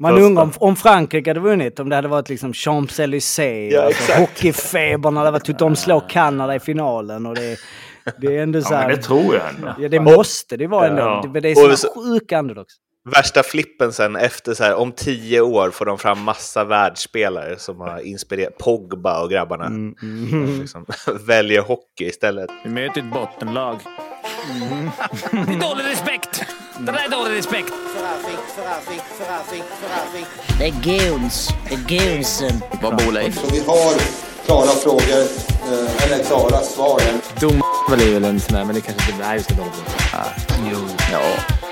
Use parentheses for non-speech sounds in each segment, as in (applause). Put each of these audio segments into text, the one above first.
Man Första. undrar om, om Frankrike hade vunnit, om det hade varit liksom Champs-Élysées, Ja, alltså, exakt. hockeyfeber när det var typ de slår Kanada i finalen. Och det, det är ändå så Ja, här, det tror jag ändå. ja, det måste det vara ändå. Ja. Det, det är Och så- sjuka underdogs. Värsta flippen sen efter så här, om tio år får de fram massa världsspelare som har inspirerat Pogba och grabbarna. Mm, mm. Liksom, (laughs) väljer hockey istället. Vi möter ett bottenlag. Det är dålig respekt! Det där är dålig respekt! Det är goons. Det är goonsen. Vad bor Leif? Så vi har klara frågor, eh, eller klara svar. Dom är väl en sån där, men det kanske inte... Nej, ska dra på. Jo. Ja.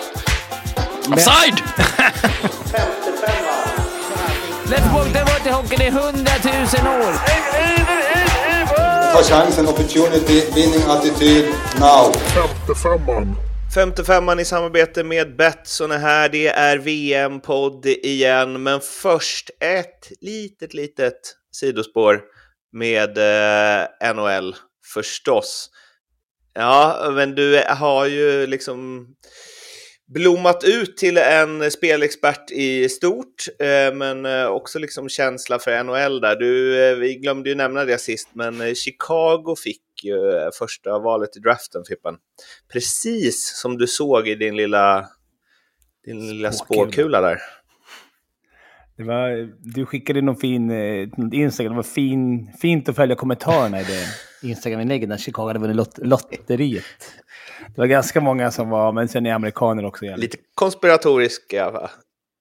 Offside! (laughs) Let's walk the water hockey, det är hundratusen år! Ta chansen, opportunity, winning attityd, now. 55an i samarbete med Betsson är här. Det är VM-podd igen, men först ett litet, litet sidospår med eh, NHL förstås. Ja, men du har ju liksom blommat ut till en spelexpert i stort, eh, men eh, också liksom känsla för NHL där. Du, eh, vi glömde ju nämna det sist, men Chicago fick ju första valet i draften, Fippan. Precis som du såg i din lilla, din lilla Spåkula. där. Det var, du skickade någon fin Instagram. Det var fin, fint att följa kommentarerna i det Instagram-inlägget när Chicago hade vunnit lot, lotteriet. Det var ganska många som var, men sen är amerikaner också. jävligt. Lite konspiratoriska, va?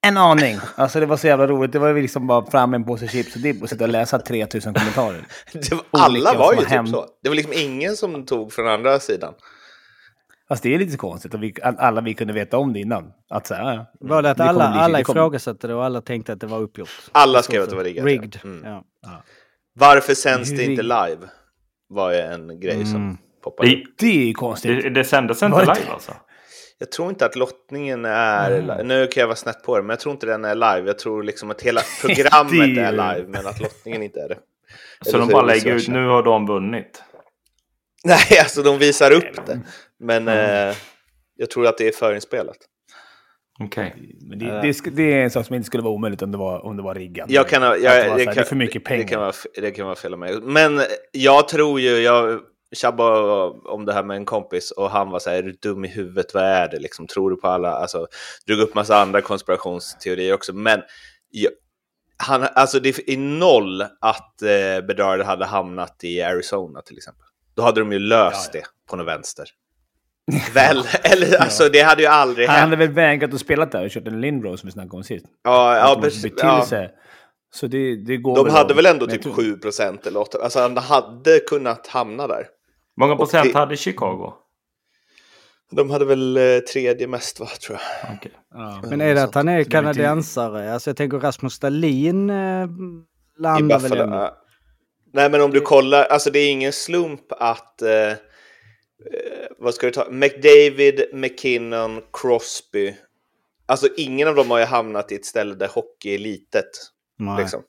En aning. Alltså det var så jävla roligt. Det var ju liksom bara fram en påse chips och dipp och sitta och läsa 3000 kommentarer. (laughs) Det var, alla var ju typ hem- så. Det var liksom ingen som tog från andra sidan. Fast det är lite konstigt att vi, att alla vi kunde veta om det innan. Att så här, ja, Var det att alla, bli- alla ifrågasatte det och alla tänkte att det var uppgjort? Alla skrev att det var riggat. ja. Rigged. Mm. Ja. Varför sänds det inte live? Var ju en grej Mm. som poppade upp. Det, Det är ju konstigt. det, det sändes inte det- live alltså? Jag tror inte att lottningen är... li- Nu kan jag vara snett på det, men jag tror inte den är live. Jag tror liksom att hela (laughs) programmet är live, men att lottningen inte är det. Så Eller de bara lägger ut, nu har de vunnit. Nej, (laughs) alltså de visar upp det. Men eh, jag tror att det är förinspelat. Okej. Men det, det, sk- det är en sak som inte skulle vara omöjligt om det var, om det var riggat. Jag kan, ha- jag, det, det, här, kan, det är för mycket pengar. Det kan vara, det kan vara fel av mig. Men jag tror ju, jag tjabbade om det här med en kompis och han var så här, är du dum i huvudet, vad är det liksom? Tror du på alla? Alltså, drog upp massa andra konspirationsteorier också. Men jag, han, alltså det är noll att eh, Bedard hade hamnat i Arizona till exempel. Då hade de ju löst det på något vänster. (laughs) Väl, eller alltså det hade ju aldrig Han hänt. hade väl vägrat att spela där och kört en Lindros som vi snackade om sist. Ja, ja, precis, ja. Så det, det går De hade att- väl ändå typ tror- 7 procent eller 8 Alltså han hade kunnat hamna där. Många procent det- hade Chicago? De hade väl eh, tredje mest va, tror jag. Okej. Ja. Men är det att han är väl kanadensare? Alltså jag tänker Rasmus Stalin eh, landar väl ändå. Nej men om du kollar, alltså det är ingen slump att... Eh, vad ska du ta? McDavid, McKinnon, Crosby. Alltså ingen av dem har ju hamnat i ett ställe där hockey är litet. Nej. Liksom.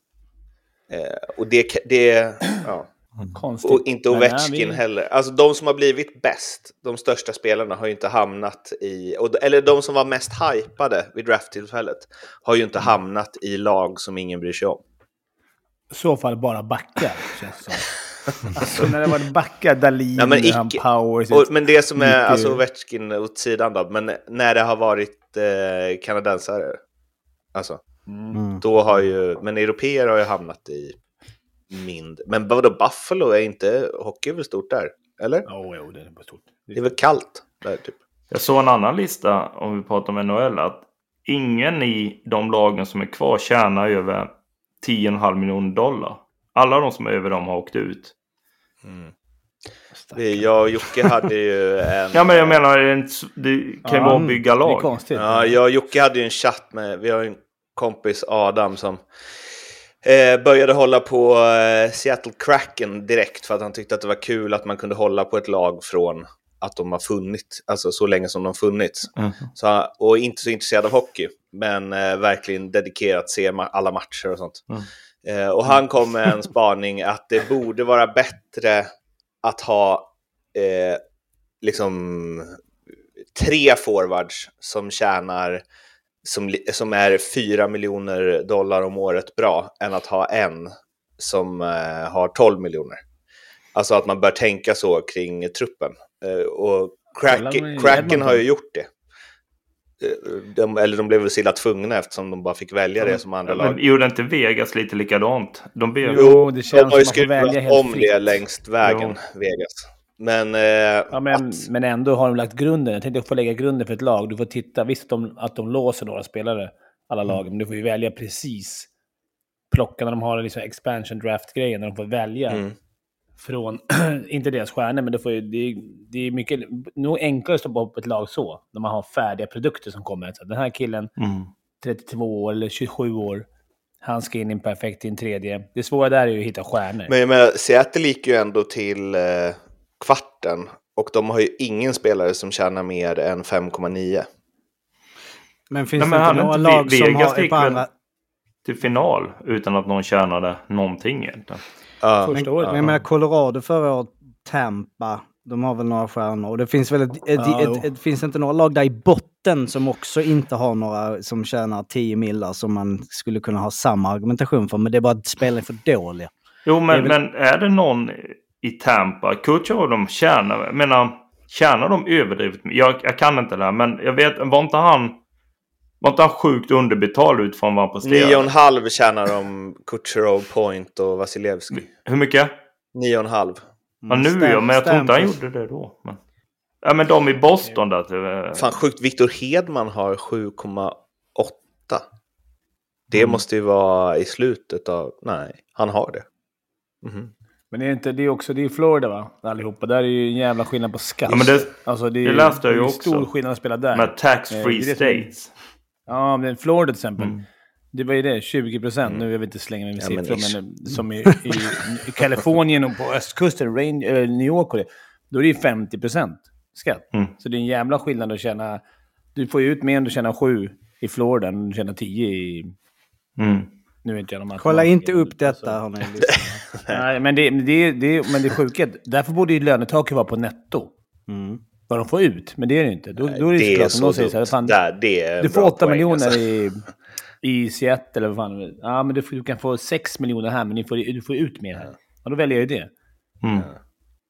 Eh, och det, det ja. Konstigt. Och inte Ovechkin vi- heller. Alltså de som har blivit bäst, de största spelarna, har ju inte hamnat i... Och, eller de som var mest hypade vid drafttillfället har ju inte hamnat i lag som ingen bryr sig om. I så fall bara backar, känns det som. Alltså när det var backar, Dahlin, Ja, men han icke- Powers. Och, men det som är, mycket- alltså Ovechkin åt sidan då, men när det har varit eh, kanadensare, alltså, Mm. då har ju, men europeer har ju hamnat i mindre. Men vadå, Buffalo är inte, hockey är väl stort där? Eller? Oh, jo, det är på stort. Det är väl kallt där typ? Jag såg en annan lista om vi pratar om NHL. Att ingen i de lagen som är kvar tjänar över 10,5 miljoner dollar. Alla de som är över dem har åkt ut. Vi, jag och Jocke hade ju en... (laughs) Ja men jag menar det det kan ju Ja, vara bygga Det är lag. konstigt. Ja, jag och Jocke hade ju en chatt med, vi har ju en kompis Adam som eh, började hålla på eh, Seattle Kraken direkt för att han tyckte att det var kul att man kunde hålla på ett lag från att de har funnits, alltså så länge som de funnits. Mm. Så, och inte så intresserad av hockey, men eh, verkligen dedikerat se ma- alla matcher och sånt. Mm. Eh, och han kom med en spaning att det borde vara bättre att ha eh, liksom tre forwards som tjänar som, som är 4 miljoner dollar om året bra än att ha en som eh, har 12 miljoner. Alltså att man bör tänka så kring truppen. Eh, och Kraken, har ju gjort det. Eh, De, eller de blev väl så illa tvungna eftersom de bara fick välja det som andra Men lag. gjorde inte Vegas lite likadant? De blev... Jo, det de känns har som ju att man får välja skruvat helt om fritt. det längs vägen, Vegas. Men, eh, Ja, men, att, men ändå har de lagt grunden. Jag tänkte få lägga grunden för ett lag. Du får titta. Visst att de, att de låser några spelare, alla lag, men du får ju välja precis. Plocka när de har liksom expansion draft-grejen, när de får välja Mm. Från, (clears throat) inte deras stjärnor, men det, får ju, det, är, det är mycket, nog enklare att stoppa upp ett lag så. När man har färdiga produkter som kommer. Så den här killen, Mm. 32 år eller 27 år, han ska in i en perfekt i en tredje. Det svåra där är ju att hitta stjärnor. men menar, Seattle gick ju ändå till eh, kvarten och de har ju ingen spelare som tjänar mer än 5,9. Men finns Nej, men det inte några lag som har gick andra... Till final utan att någon tjänade någonting egentligen. Ja, Första året. Men jag menar Colorado förra året, Tampa, de har väl några stjärnor. Och det finns väl ett, ett, ett, ett, finns inte några lag där i botten som också inte har några som tjänar 10 millar som man skulle kunna ha samma argumentation för. Men det är bara att spelen är för dåliga. Jo, men, är men är det någon i Tampa? Kutjerov och de tjänar, jag menar, tjänar de överdrivet? Jag, jag kan inte det här, men jag vet, var inte han... Var inte han sjukt underbetald utifrån vad han presterade? 9,5 tjänar de Kucherov, Point och Vasilevski. Hur mycket? 9,5. Ja, nu ja, men jag tror inte han gjorde det då. Men... Ja, men de i Boston där. Till, Fan sjukt, Victor Hedman har 7,8. Det Mm. måste ju vara i slutet av... Nej, han har det. Mhm. Men det är inte det är också, det är Florida va? Allihopa. Där är ju en jävla skillnad på skatt. Ja, men det- alltså, det, är, det läste jag ju det är också. stor skillnad att spela där. med tax Eh, free är det som- states. Ja, men Florida till exempel. Mm. Det var ju det, 20 procent. Nu jag vill inte slänga mig med Ja, men siffror, ish. men, eh, som i, i, i (laughs) Kalifornien och på östkusten, Rain, äh, New York och det, då är det ju 50 procent skatt. Mm. Så det är en jävla skillnad att tjäna... Du får ju ut mer om du tjänar 7 i Florida än om du tjänar 10 i... Mm. Nu är inte jag någon Kolla inte upp detta hörni. (laughs) Nej, men det, det, det, men det är att därför borde ju lönetaket vara på netto. Mm. Vad de får ut, men det är det inte. Då, då är det, det är såklart, så de säger så här, fan, Där, det är du får bra 8 poäng, miljoner alltså. i, i Seattle, eller vad fan det. Ja, men du, du kan få 6 miljoner här, men du får, du får ut mer här. Ja, då väljer jag ju det. Mm.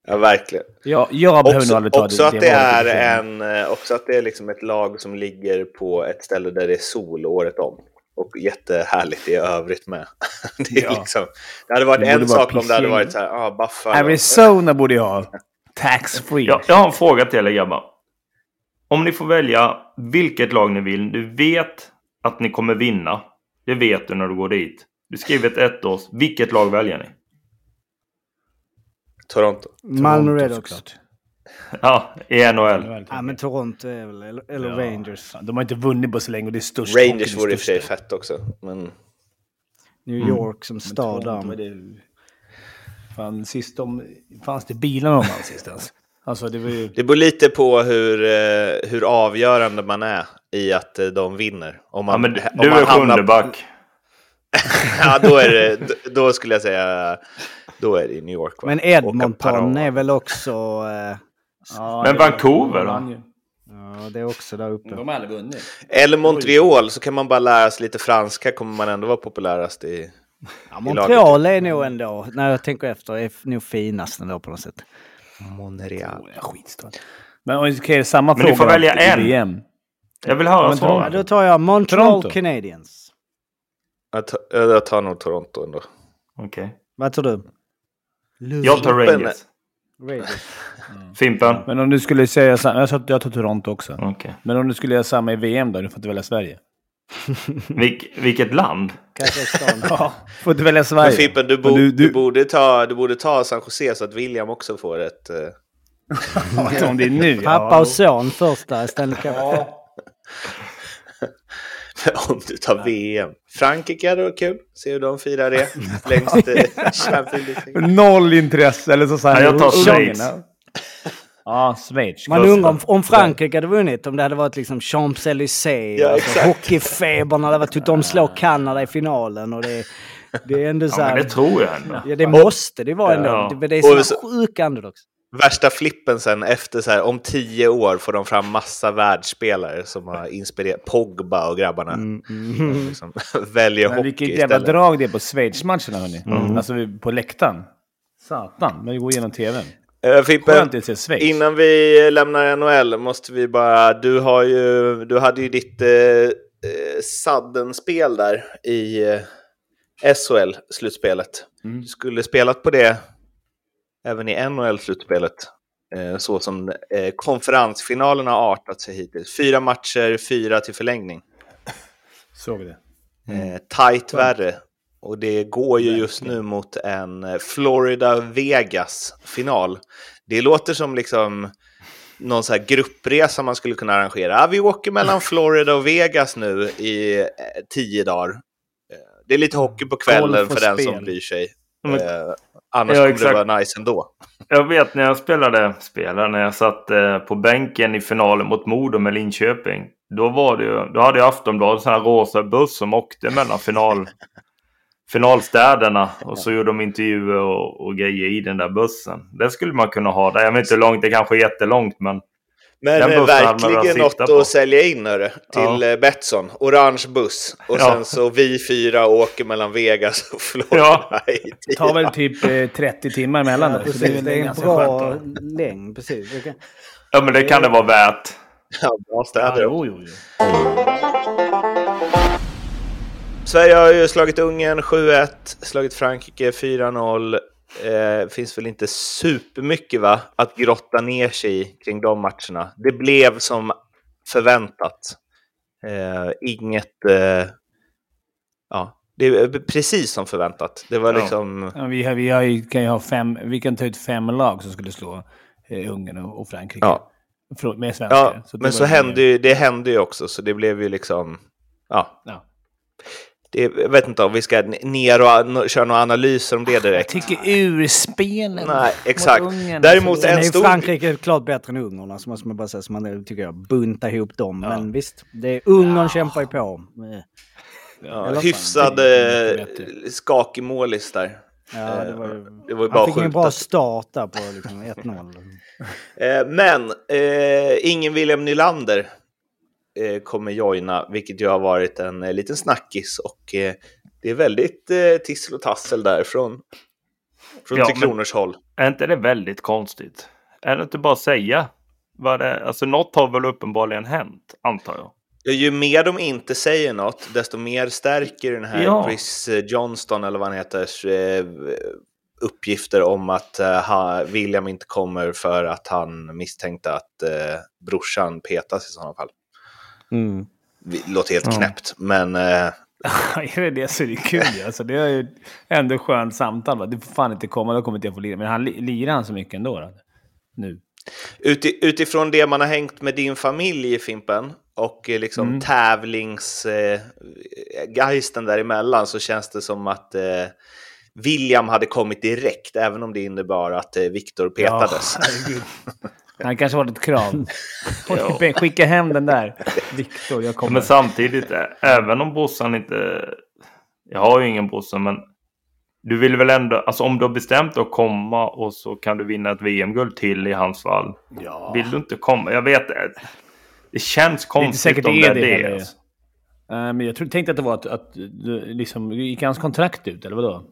Ja, verkligen. Jag, jag behöver nog Också, aldrig ta också, att det valet i är en, eh, också att det är liksom ett lag som ligger på ett ställe där det är sol året om. Och jättehärligt i övrigt med. (laughs) Det, är Ja. liksom, det hade varit Det en sak om det hade varit så här, ah, Buffalo. Arizona borde jag ha. (laughs) Tax free. Ja, jag har en fråga till er grabbar. Om ni får välja vilket lag ni vill. Du vet att ni kommer vinna. Det vet du när du går dit. Du skriver ett ettårs. Vilket lag väljer ni? Toronto. Malmö Redhawks. såklart. Ja, i NHL. Ja men Toronto är väl, eller, eller Ja. Rangers. De har inte vunnit på så länge och det är störst. Rangers vore i det och för sig fett också. Men New York som Men stad Toronto, det? Fan, sist de... Fanns det bilar någon gång sist ens? Alltså, det var ju... det beror lite på hur, eh, hur avgörande man är i att eh, de vinner. Om man, Ja, men om du man är hamnar- sjunde back. (laughs) ja, då, är det, då- skulle jag säga då är det i New York. Va? Men Edmonton är väl också... Eh, (laughs) Ja, Men Vancouver då? ja, det är också där uppe. De har aldrig vunnit. Eller Montreal, så kan man bara lära sig lite franska kommer man ändå vara populärast i... Ja, Montreal är nog ändå, när jag tänker efter, är nog finast ändå på något sätt. Montreal. Skitstad. Men okej, samma Men fråga ni får då, välja en. VM. Jag vill höra men Ja, svaren. då tar jag Montreal Toronto. Canadiens. Jag tar, jag tar nog Toronto ändå. Okej. Vad tror du? Jag tar. Rangers. Rangers. (laughs) Fimpen? Men om du skulle säga samma... Jag tar, jag tar Toronto också. Okej. Men om du skulle göra samma i VM då? Du får inte välja Sverige. (laughs) Vilk, vilket land? Kazakstan. (laughs) Ja, får inte välja Men Sverige. Fimpen, du, bo, Men du, du- du- borde ta, du borde ta San Jose så att William också får ett... eh, (laughs) om det är nu. Pappa ja. och son första Stanley Cup. om du tar VM. Frankrike hade varit kul. Se hur de firar det. Längst Champions. Noll intresse. Eller så så här, Ja, jag tar Schweiz. Ja. Ja, Schweiz. Man undrar om, om Frankrike hade vunnit, om det hade varit liksom Champs-Élysées, Ja, alltså, exakt. hockeyfeber när det var typ de slår Kanada i finalen och det, det är ändå så Ja, här, men det tror jag ändå. Ja, det måste det vara ändå. Ja. Det, det är så- sjuka underdogs. Värsta flippen sen efter så här, om tio år får de fram massa världsspelare som har inspirerat Pogba och grabbarna. Mm, mm. Liksom, (laughs) väljer Men hockey vilket jävla istället. drag det är på Schweiz-matcherna hörni. Alltså vi- på läktaren. Satan, när vi går igenom tvn. Eh, Fimpen. Innan vi lämnar NHL måste vi bara, du, har ju, du hade ju ditt eh, eh, Sudden-spel där i eh, SHL-slutspelet. Mm. Du skulle spelat på det även i NHL-slutspelet. Eh, så som eh, konferensfinalerna har artat sig hittills. Fyra matcher, fyra till förlängning. Såg vi det. Eh, tight värre. Och det går ju just nu mot en eh, Florida-Vegas-final. Det låter som liksom någon så här gruppresa man skulle kunna arrangera. Ja, vi åker mellan (laughs) Florida och Vegas nu i eh, tio dagar. Eh, Det är lite hockey på kvällen för den spel. som bryr sig. Men- Eh, annars Ja, kommer exakt. det vara nice ändå. Jag vet när jag spelade, spelade när jag satt eh, på bänken i finalen mot Modo med Linköping. Då, var det ju, då hade ju Aftonbladet en sån här rosa buss som åkte mellan final, (laughs) finalstäderna. Och så gjorde de intervjuer och, och grejer i den där bussen. Det skulle man kunna ha där. Jag vet inte hur långt, det kanske är jättelångt men Men Den eh, verkligen något sitta att på. sälja in hörru, till Ja. eh, Betsson. Orange buss. Och Ja. sen så vi fyra åker mellan Vegas och Florida. Ja. Det tar väl typ eh, 30 timmar emellan Ja, väl det är en bra längd. Precis. Det kan- ja, men det kan det vara värt. Ja, bra Ja, städer. jo, jo, jo. Sverige har ju slagit Ungern 7-1, slagit Frankrike 4-0. Eh, finns väl inte supermycket va, att grotta ner sig i kring de matcherna. Det blev som förväntat. Eh, inget... Eh, ja, det är precis som förväntat. Det var Ja. liksom... Ja, vi, har, vi har, ju- kan ju ha fem, vi kan ta ut fem lag som skulle slå eh, Ungern och, och Frankrike. Ja. Förlåt, med svenskar. Ja, Så men så hände ju, det hände ju också, så det blev ju liksom... Ja. Ja. Det, jag vet inte om vi ska ner och an- köra några analyser om det Jag direkt. tycker urspelen Nej, exakt. mot Ungern, Däremot alltså, en är stor- Frankrike klart bättre än Ungern, så måste man bara säga. Så man tycker jag bunta ihop dem. Men visst, det är, Ungern kämpar ju på. Eh, ja, Hyfsad, eh, skakig målis där. Ja, det var ju... Det var ju Han bara fick ju en bra start där på liksom 1-0. Eh, men eh, ingen William Nylander eh, kommer joina, vilket ju har varit en eh, liten snackis. Och eh, det är väldigt eh, tissel och tassel där från, från Ja, Tre Kronors håll. Är inte det väldigt konstigt? Är det inte bara att säga vad det? Alltså något har väl uppenbarligen hänt, antar jag. Ja, ju mer de inte säger något, desto mer stärker den här Ja. Chris eh, Johnston, eller vad han heter, eh, uppgifter om att eh, William inte kommer för att han misstänkte att eh, brorsan petas i sådana fall. Mm. Det låter helt Ja. knäppt, men eh, (laughs) är det det så är det kul alltså, Det är ju ändå skönt samtal. Va? Du får fan inte komma, då kommer inte jag få lira. Men han li- lirar han så mycket ändå? Då? Nu. uti, utifrån det man har hängt med din familj i Fimpen och eh, liksom Mm. tävlingsgeisten däremellan så känns det som att eh, William hade kommit direkt, även om det innebar att eh, Viktor petades. Ja. (laughs) Han kanske har ett krav. (laughs) (laughs) Skicka hem den där. Viktor, jag kommer. Men samtidigt, även om brorsan inte... Jag har ju ingen brorsa, men du vill väl ändå... Alltså om du har bestämt dig att komma och så kan du vinna ett VM-guld till i hans fall. ja. Vill du inte komma? Jag vet det. Det känns konstigt säkert om det det är är det det. alltså. Eh, men jag tror, tänkte att det var att, att du liksom, gick hans kontrakt ut eller vadå?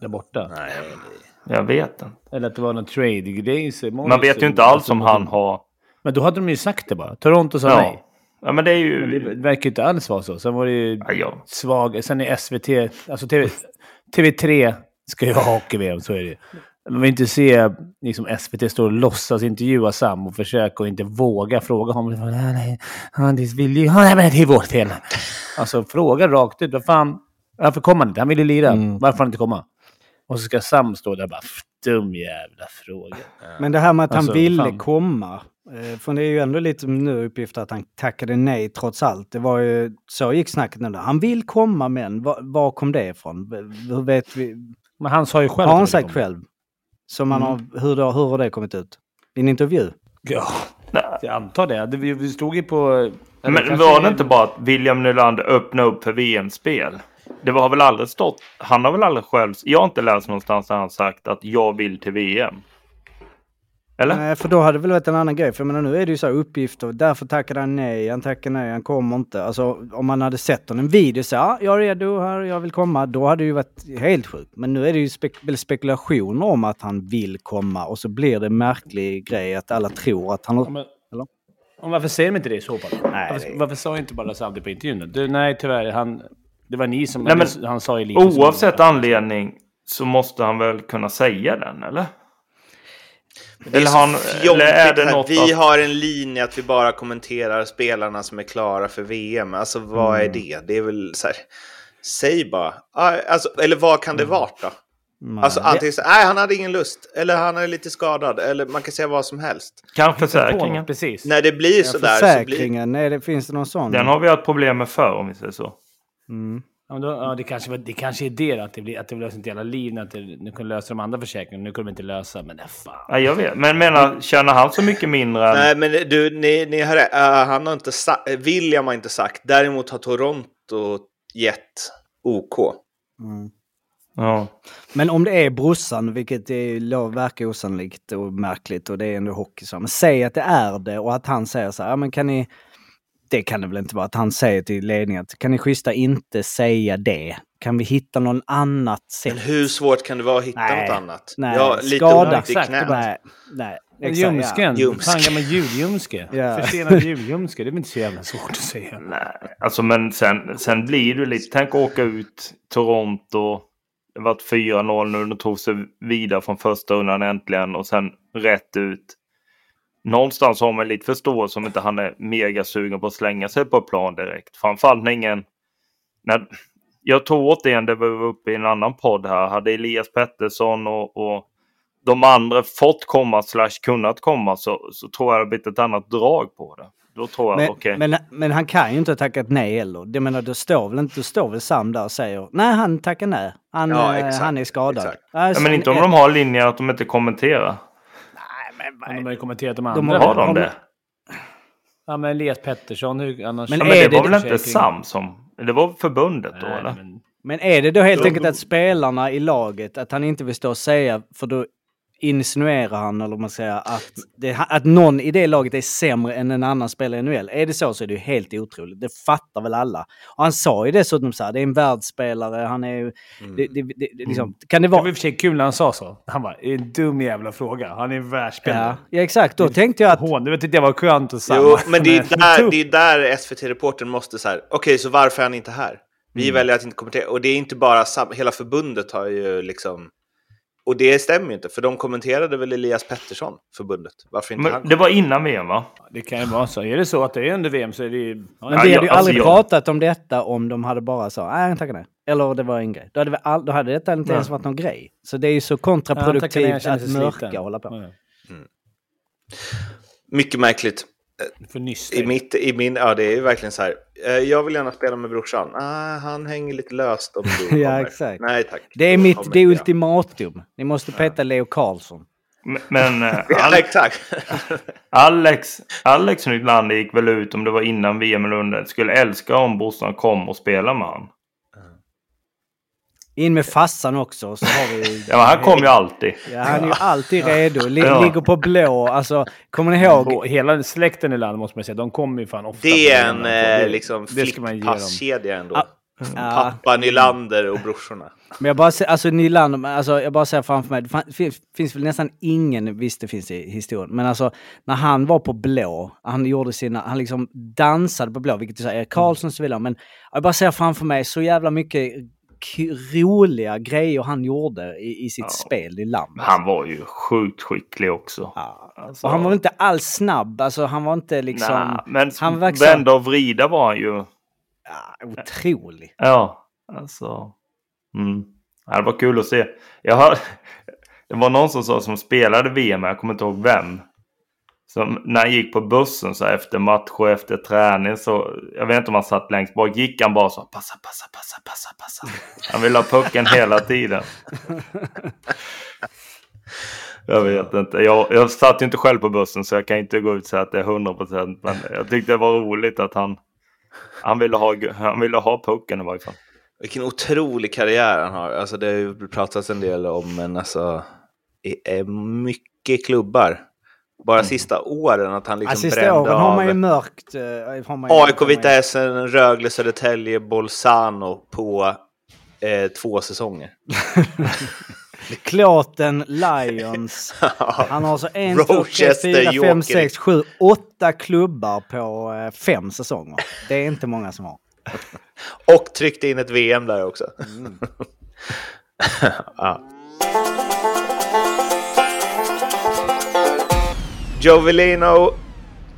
Där borta. Nej, Jag vet inte. Eller att det var någon trade-grej. Man vet ju inte alls om han har... Men då hade de ju sagt det bara. Toronto sa nej. Ja. ja, men det är Men det ju... verkar ju inte alls vara så. Sen var det ju Ja, ja. svag... Sen är SVT... Alltså TV, TV3 ska ju ha hockey-VM, så är det ju. Man vill inte se liksom, SVT stå och låtsas intervjua Sam och försöka och inte våga fråga honom. Nej, nej, han vill ju... Nej, men det är vårt fel. Alltså fråga rakt ut. Vad fan... Varför kom han inte? Han ville lira. Mm. Varför han inte komma? Och så ska Sam stå där och bara... Dum jävla fråga. Men det här med att Alltså, han ville fan. komma. eh, För det är ju ändå lite nu uppgift att han tackade nej trots allt. Det var ju, så gick snacket nu. Han vill komma men var, var kom det ifrån? Hur vet vi? Men han sa ju själv... Har han sagt själv? Som han Mm. har, hur, då, hur har det kommit ut? I en intervju? Ja, Nej. jag antar det. vi, vi stod ju på... Men var det inte bara att William Nylander öppnade upp för VM-spel? Det har väl aldrig stått... Han har väl aldrig själv... Jag har inte läst någonstans där han sagt att jag vill till VM. Eller? Nej, för då hade det väl varit en annan grej. För jag menar, nu är det ju så här uppgifter. Därför tackade han nej, han tackar nej, han kommer inte. Alltså om man hade sett honom en video så ja, jag är redo här, jag vill komma. Då hade det ju varit helt sjukt. Men nu är det ju spek väl spekulationer om att han vill komma. Och så blir det en märklig grej att alla tror att han... Ja, men, Eller? Och varför säger de inte det i så fall? Nej, varför, det- varför sa inte bara Saldi på intervjun? Du, nej, tyvärr. Han, det var ni som... Nej, men han sa ju som- Oavsett anledning så måste han väl kunna säga den, eller? Eller han- eller är det något Vi att- har en linje att vi bara kommenterar spelarna som är klara för VM. Alltså vad Mm. är det? Det är väl så här, säg bara. Ah, Alltså, eller vad kan det Mm. vara då? Nej, Alltså antingen så nej han hade ingen lust, eller han är lite skadad, eller man kan säga vad som helst. På försäkringen. Precis. När det blir Ja, sådär så blir... försäkringen, är det, finns det någon sån? Den har vi haft problem med förr om vi säger så. Mm. Ja, men då, ja, det, kanske, var- det kanske är det att det, blir, att det löser inte hela liv. Att det, nu kunde lösa de andra försäkringarna. Nu kunde de inte lösa. Men det fan. Ja, jag vet. Men menar, tjänar han så mycket mindre än... Nej men du, ni, ni rätt. Uh, han har inte sagt, William har inte sagt. Däremot har Toronto gett OK. Mm. Ja. Men om det är brorsan, vilket lo- verkar osannolikt och märkligt och det är ändå hockey så. Men säg att det är det och att han säger så här, ja men kan ni... Det kan det väl inte vara att han säger till ledningen att kan ni schyssta inte säga det? Kan vi hitta någon annat sätt? Men hur svårt kan det vara att hitta Nej, något annat? Nej, ja, lite skada. ont i knät. Nej, nej. exakt, Ljumsken. Ljumsk. Fan, gammal julljumske. Ja. Försenad julljumske. Det är väl inte så jävla svårt att säga. Nej, alltså men sen, sen blir det lite... Tänk att åka ut Toronto. Det varit 4-0 nu. De tog sig vidare från första rundan äntligen och sen rätt ut. Någonstans har man lite förståelse om inte han är mega sugen på att slänga sig på plan direkt. Framförallt när ingen... När, jag tror återigen det var uppe i en annan podd här. Hade Elias Pettersson och, och de andra fått komma slash kunnat komma så, så tror jag det blivit ett annat drag på det. Då tror jag Men, okej. men, men han kan ju inte ha tackat nej heller. Det menar, då står väl inte, då står väl Sam där och säger nej, han tackar nej. Han, Ja, eh, exakt, han är skadad. exakt. Ja, Alltså, men inte om de har linjen att de inte kommenterar. Men de har ju kommenterat de De andra. Har de om- det? Ja, men Elias Pettersson. Hur, annars... Men Ja, är men det det var väl inte försäkring? Sam som... Det var förbundet då Nej, eller? men- Men är det då helt Då- enkelt att spelarna i laget, att han inte vill stå och säga, för då insinuerar han, eller man säger, att, det, att någon i det laget är sämre än en annan spelare i NHL. Är det så så är det ju helt otroligt. Det fattar väl alla. Och han sa ju dessutom så här, det är en världsspelare, han är ju... Det, det, det, det, liksom, Kan det Det var vara... i och för sig kul när han sa så. Han bara, det är en dum jävla fråga. Han är en världsspelare. Ja, ja, exakt. Då tänkte jag att... Hån, det tyckte jag var skönt och samma. Jo, men det är där, det är där SVT-reportern måste så här, okej, så varför är han inte här? Vi Mm. väljer att inte kommentera. Och det är inte bara, hela förbundet har ju liksom... Och det stämmer ju inte, för de kommenterade väl Elias Pettersson, förbundet. Varför inte han? Men det var innan VM va? Det kan ju vara så. Är det så att det är under VM så är det ju... Ja, Men Ja, vi jag- hade ju alltså aldrig jag- pratat om detta om de hade bara så, nej, han tackar nej. Eller det var en grej. Då hade, vi all, då hade detta inte ens varit någon grej. Så det är ju så han nej, han kontraproduktivt känner att mörka och hålla på. Ja, Mycket märkligt. För nyss. I, mitt, I min, ja, det är ju verkligen så här. eh, Jag vill gärna spela med brorsan. Ah, han hänger lite löst om du (laughs) Ja, kommer. exakt. Nej, tack. Det är mitt, det är ultimatum. Ni måste peta Leo Karlsson. Men- Men eh, (laughs) Ja, Al- exakt. (laughs) Alex, Alex Nylander gick väl ut om det var innan VM eller under. Skulle älska om brorsan kom och spelade med han. In med fassan också så har vi... Ja, men han kom ju alltid. Ja, han är ju alltid redo. Li- Ja. Ligger på blå. Alltså, kommer ni ihåg? Hela släkten i landet måste man säga, de kommer ju fan ofta. Det är en det. eh, liksom det dem. flipppasskedja ändå. Ah, Ja, Pappa Nylander och brorsorna. men jag bara ser, alltså Nylander, alltså jag bara ser framför mig, det finns, väl nästan ingen, visst det finns i historien, men alltså när han var på blå, han gjorde sina, han liksom dansade på blå, vilket är Erik Karlsson och så vidare, men jag bara ser framför mig så jävla mycket roliga grejer han gjorde i, i sitt Ja. spel i land. Men Han var ju sjukt skicklig också. Ja. Alltså, Och han var inte alls snabb, alltså han var inte liksom... Nej, men han verkar så- vända och vrida var han ju. Ja, otrolig. Ja, alltså. Mm. Ja, det var kul att se. Jag hör, (laughs) det var någon som sa som spelade VM, jag kommer inte ihåg vem. Som när han gick på bussen så efter match och efter träning så, jag vet inte om han satt längst bak, gick han bara så passa, passa, passa, passa, passa. Han ville ha pucken hela tiden. (laughs) Jag vet inte. Jag, jag satt ju inte själv på bussen så jag kan inte gå ut och säga att det är 100 procent. Men jag tyckte det var roligt att han, han, ville, ha, han ville ha pucken i varje fall. Vilken otrolig karriär han har. Alltså det har ju pratats en del om, men alltså... Det är mycket klubbar. Bara sista åren att han liksom Ja, sista brände åren har man ju mörkt. har man ju- AIK, Vita Hästen, Rögle, Södertälje, Bolzano på eh, två säsonger. (laughs) Klåten Lions. (laughs) Han har alltså en, två, tre, fyra, fem, sex, sju, åtta klubbar på eh, fem säsonger. Det är inte många som har. (laughs) Och tryckte in ett VM där också. ja. Joe Velino,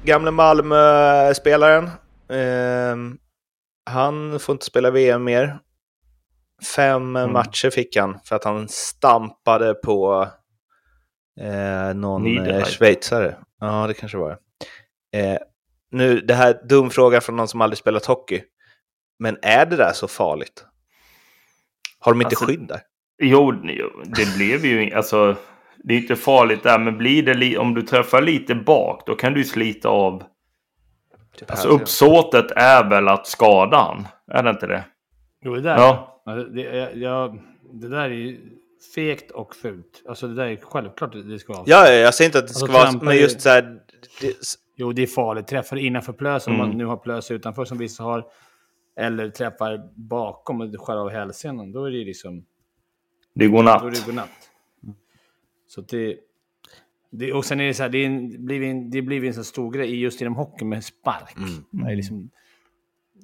gamle Malmö-spelaren. Ehm, han får inte spela VM mer. Fem matcher fick han för att han stampade på eh, någon eh, schweizare. Ja, det kanske var det. Eh, nu, det här dum fråga från någon som aldrig spelat hockey. Men är det där så farligt? Har de inte Alltså, skydd där? Jo, det blev ju... Alltså, det är inte farligt där, men blir det li- om du träffar lite bak, då kan du slita av... Typ Alltså här. uppsåtet är väl att skada han? Är det inte det? Jo, det där. Ja. Ja, det, jag, jag, det där är ju fegt och fult. Alltså det där är självklart att det ska vara. Ja, ja, jag säger inte att det ska Alltså, vara... trampa Men just så här... Det, Jo, det är farligt. Träffar innanför plösen, om Mm. man nu har plös utanför som vissa har. Eller träffar bakom och skär av hälsenan. Då är det liksom... Det går Då är det godnatt. Så det, det... Och sen är det så här, det, är blir en, det blir en så stor grej just inom hockey med spark. Det är liksom...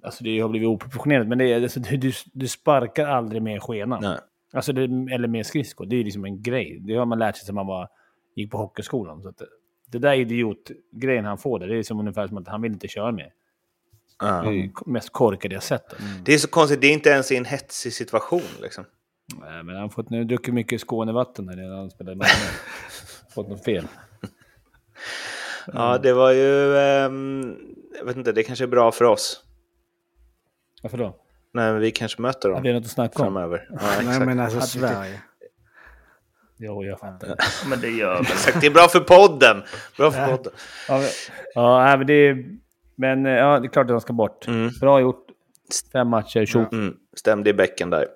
Alltså det har blivit oproportionerligt, men det är, alltså, du, du, sparkar aldrig med skenan. nej. Alltså det, eller med skridskor. Det är liksom en grej. Det har man lärt sig sedan man var, gick på hockeyskolan. Så att det, där idiotgrejen han får där, det är som ungefär som att han vill inte köra med. Ja. Det är mest korkade jag sett. Alltså. Det är så konstigt, det är inte ens i en hetsig situation liksom. Nej, men han har fått nu druckit mycket Skånevatten där när han spelade Malmö. (laughs) fått något fel. Ja, det var ju... ehm, jag vet inte, det kanske är bra för oss. Varför då? Nej, men vi kanske möter Har vi dem något att snacka om? framöver. Ja, Nej, men alltså Sverige. Jo, jag fattar. Men det gör väl. exakt. Det är bra för podden! Bra för podden. Ja, men, ja men det är... Men eh, ja, det är klart att han ska bort. Mm. Bra gjort. Fem matcher, tjo. Mm, stämde i bäcken där.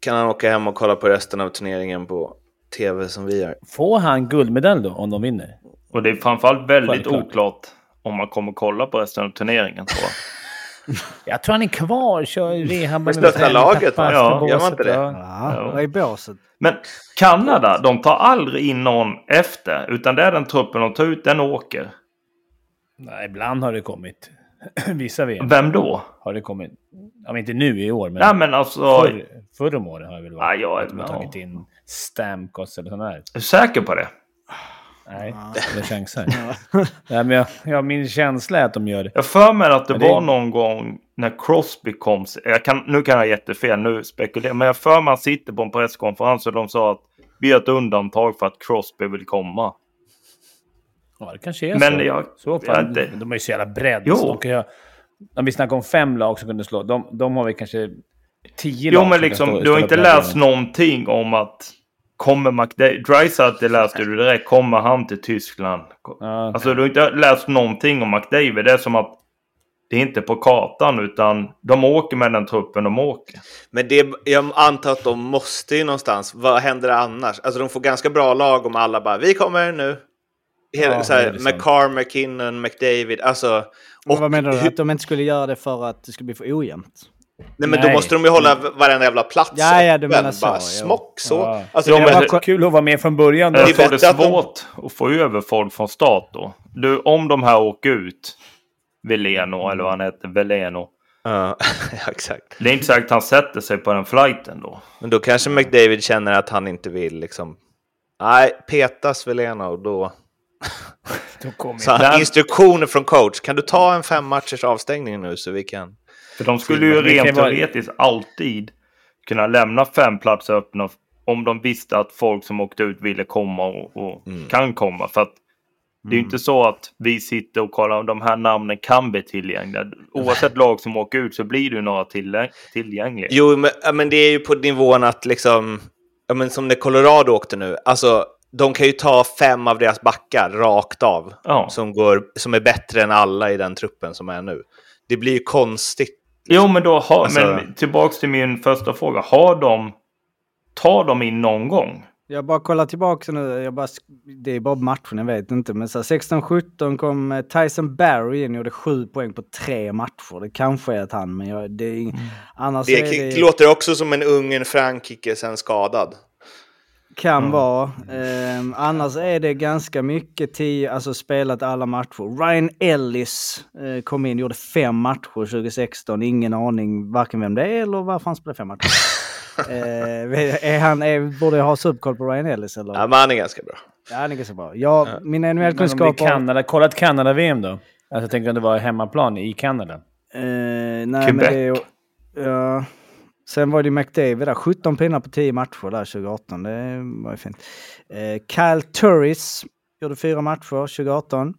Kan han åka hem och kolla på resten av turneringen på tv som vi gör? Får han guldmedalj då, om de vinner? Och det är framförallt väldigt Självklart. oklart om man kommer kolla på resten av turneringen. Så. (laughs) Jag tror han är kvar, kör rehab. Men stöttar laget, va? Ja, gör man inte det? Ja, är båset? Men Kanada, de tar aldrig in någon efter. Utan det är den truppen de tar ut, den åker. Nej, ibland har det kommit. (clears throat) Vissa VM Vem då? har det kommit. Ja, men inte nu i år, men Nej men alltså, förr, förr om åren har det väl varit. Ja, jag att de har ja. tagit in Stamkos eller sån där. är du säker på det? Nej, det chansar. (laughs) Nej, men jag, ja, min känsla är att de gör det. Jag för mig att det, Men det- var någon gång när Crosby kom. Jag kan, nu kan jag ha jättefel, nu spekulerar Men jag för mig att han sitter på en presskonferens och de sa att vi har ett undantag för att Crosby vill komma. Ja, det kanske är Men så. jag- så jag fall, inte- De är ju så jävla bredd. Jo. Så de kan ju, om vi snackar om fem lag som kunde slå, de, de har vi kanske tio Jo lag men som kan liksom, stå- du har inte den läst arenan. någonting om att Kommer McDavid, Dreisaitl det läste du direkt, kommer han till Tyskland? Ja. Alltså du har inte läst någonting om McDavid. Det är som att det är inte på kartan utan de åker med den truppen de åker. Men det, jag antar att de måste ju någonstans. Vad händer annars? Alltså de får ganska bra lag om alla bara vi kommer nu. Hela, Ja, så här. McCarr, McKinnon, McDavid. Alltså, Och och vad menar du? hur- Att de inte skulle göra det för att det skulle bli för ojämnt? nej, men då Nej. måste de ju hålla varenda jävla plats Ja, ja, du menar så, Bara smock så. Ja. Alltså, det men var- kul att vara med från början. Då. Jag är tror det är att de- svårt att få över folk från start då. Du, om de här åker ut, Veleno eller vad han heter, Veleno. Ja, (laughs) exakt. Det är inte säkert att han sätter sig på den flighten då. Men då kanske McDavid känner att han inte vill liksom... Nej, petas Velena och då... Så han, Nej. instruktioner från coach. Kan du ta en fem matchers avstängning nu så vi kan... För de skulle ju rent vara- teoretiskt alltid kunna lämna fem platser öppna om de visste att folk som åkte ut ville komma och, och Mm. kan komma. För att det är ju inte så att vi sitter och kollar om de här namnen kan bli tillgängliga. Oavsett lag som åker ut så blir det ju några till, tillgängliga. Jo, men, men det är ju på nivån att liksom... Ja, men som när Colorado åkte nu. Alltså, de kan ju ta fem av deras backar rakt av. Ja. Som, går, som är bättre än alla i den truppen som är nu. Det blir ju konstigt. Jo, men då har, Alltså- men tillbaks till min första fråga. Har de, tar de in någon gång? Jag bara kollar tillbaka nu, jag bara, det är bara matchen, jag vet inte. Men så här, 16-17 kom eh, Tyson Barry in och gjorde sju poäng på tre matcher. Det kanske är att han, men jag, det är ing- annars Det, är det, låter också som en ungen Frankrike sen skadad. Kan vara. Ehm, annars är det ganska mycket, tio, alltså spelat alla matcher. Ryan Ellis eh, kom in, gjorde fem matcher 2016. Ingen aning varken vem det är eller varför han spelade fem matcher. (laughs) eh, är han, är, borde jag ha superkoll på Ryan Ellis eller? Ja, men han är ganska bra. Ja, det är ganska bra. Jag, Mina Men om det är NHL-kunskaper... Kanada, kolla ett Kanada-VM då. Alltså, jag tänker om det var hemmaplan i Kanada. Eh, nej, men Quebec. det är. Ja. Sen var det ju McDavid där, 17 pinnar på 10 matcher där 2018. Det var ju fint. Eh, Kyle Turris gjorde fyra matcher 2018.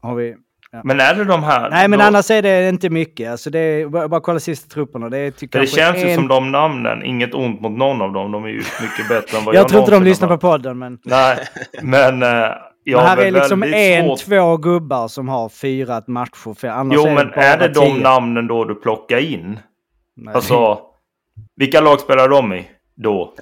Har vi... Men är det de här... Nej, men då, annars är det inte mycket. Alltså det är, bara, bara kolla sista trupperna. Det, är det känns ju en- som de namnen, inget ont mot någon av dem. De är ju mycket bättre än vad Jag, jag tror inte de lyssnar på podden, men... Nej, men... Uh, jag men här är liksom en, svårt... två gubbar som har firat matcher. För annars Jo, är men det bara är det de tio. namnen då du plockar in? Nej. Alltså, vilka lag spelar de i då?